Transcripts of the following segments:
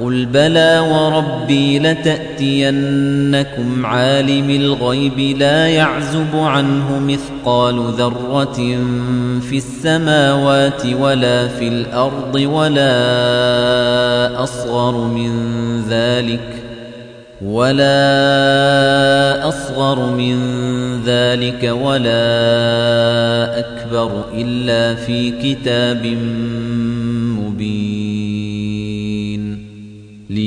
قل بلى وربي لتأتينكم عالم الغيب لا يعزب عنه مثقال ذرة في السماوات ولا في الأرض ولا أصغر من ذلك ولا أصغر من ذلك ولا أكبر إلا في كتاب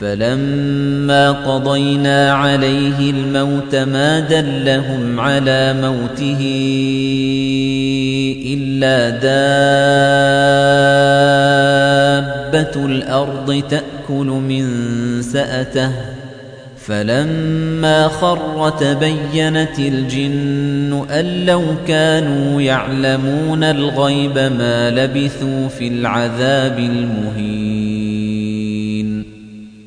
فلما قضينا عليه الموت ما دلهم على موته إلا دابة الأرض تأكل من سأته. فلما خر تبينت الجن أن لو كانوا يعلمون الغيب ما لبثوا في العذاب المهين.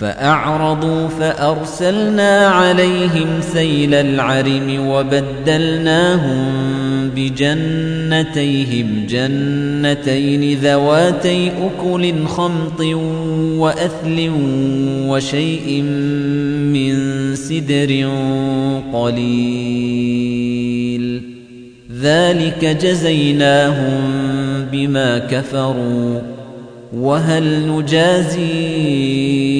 فأعرضوا فأرسلنا عليهم سيل العرم وبدلناهم بجنتيهم جنتين ذواتي أكل خمط وأثل وشيء من سدر قليل. ذلك جزيناهم بما كفروا. وهل نجازي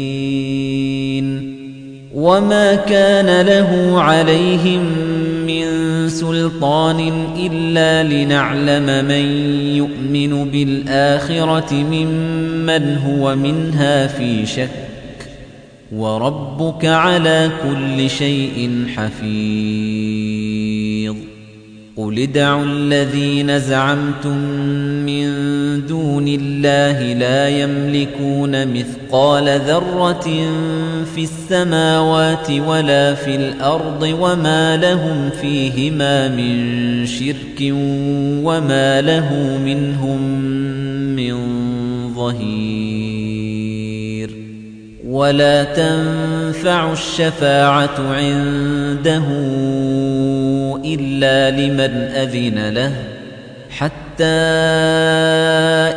وما كان له عليهم من سلطان إلا لنعلم من يؤمن بالآخرة ممن هو منها في شك وربك على كل شيء حفيظ قل ادعوا الذين زعمتم من دون الله لا يملكون مثقال ذرة في السماوات ولا في الأرض وما لهم فيهما من شرك وما له منهم من ظهير ولا تنفع الشفاعة عنده إلا لمن أذن له حتى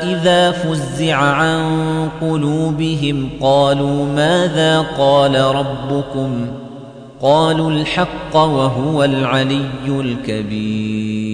إذا فزع عن قلوبهم قالوا ماذا قال ربكم؟ قالوا الحق وهو العلي الكبير.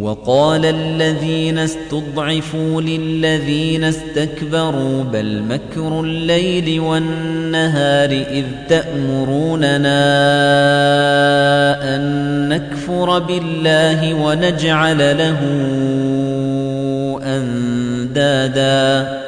وقال الذين استضعفوا للذين استكبروا بل مكر الليل والنهار إذ تأمروننا أن نكفر بالله ونجعل له أندادا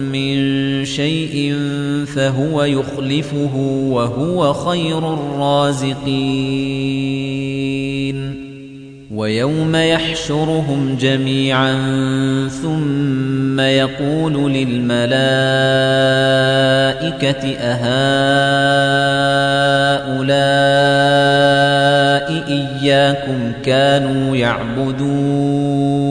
من شيء فهو يخلفه وهو خير الرازقين. ويوم يحشرهم جميعا ثم يقول للملائكة أهؤلاء إياكم كانوا يعبدون.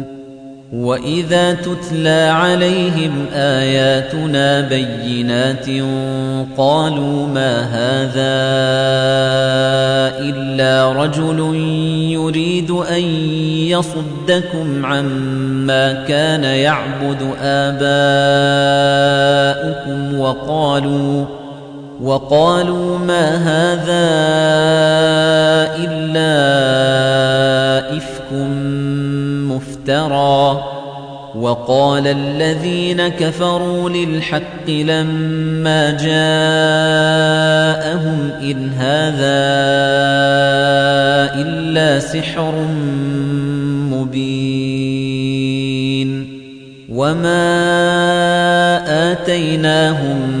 وإذا تتلى عليهم آياتنا بينات قالوا ما هذا إلا رجل يريد أن يصدكم عما كان يعبد آباؤكم وقالوا وقالوا ما هذا إلا إفك مفترى وقال الذين كفروا للحق لما جاءهم إن هذا إلا سحر مبين وما آتيناهم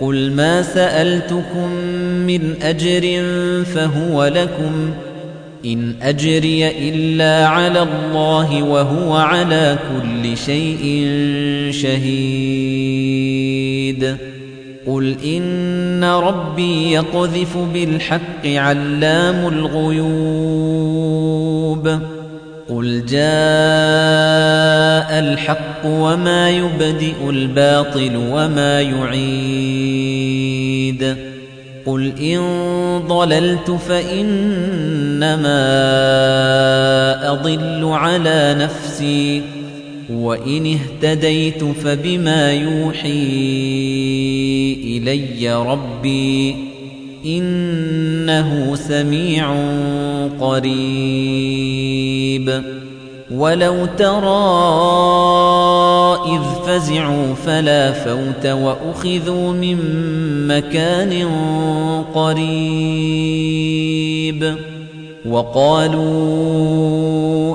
قل ما سألتكم من أجر فهو لكم إن أجري إلا على الله وهو على كل شيء شهيد قل إن ربي يقذف بالحق علام الغيوب قل جاء الحق وما يبدئ الباطل وما يعيد قل إن ضللت فإنما أضل على نفسي وإن اهتديت فبما يوحي إلي ربي إنه سميع قريب. ولو ترى إذ فزعوا فلا فوت وأخذوا من مكان قريب. وقالوا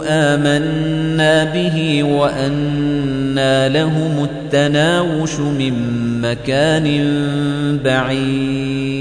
آمنا به وأنا لهم التناوش من مكان بعيد.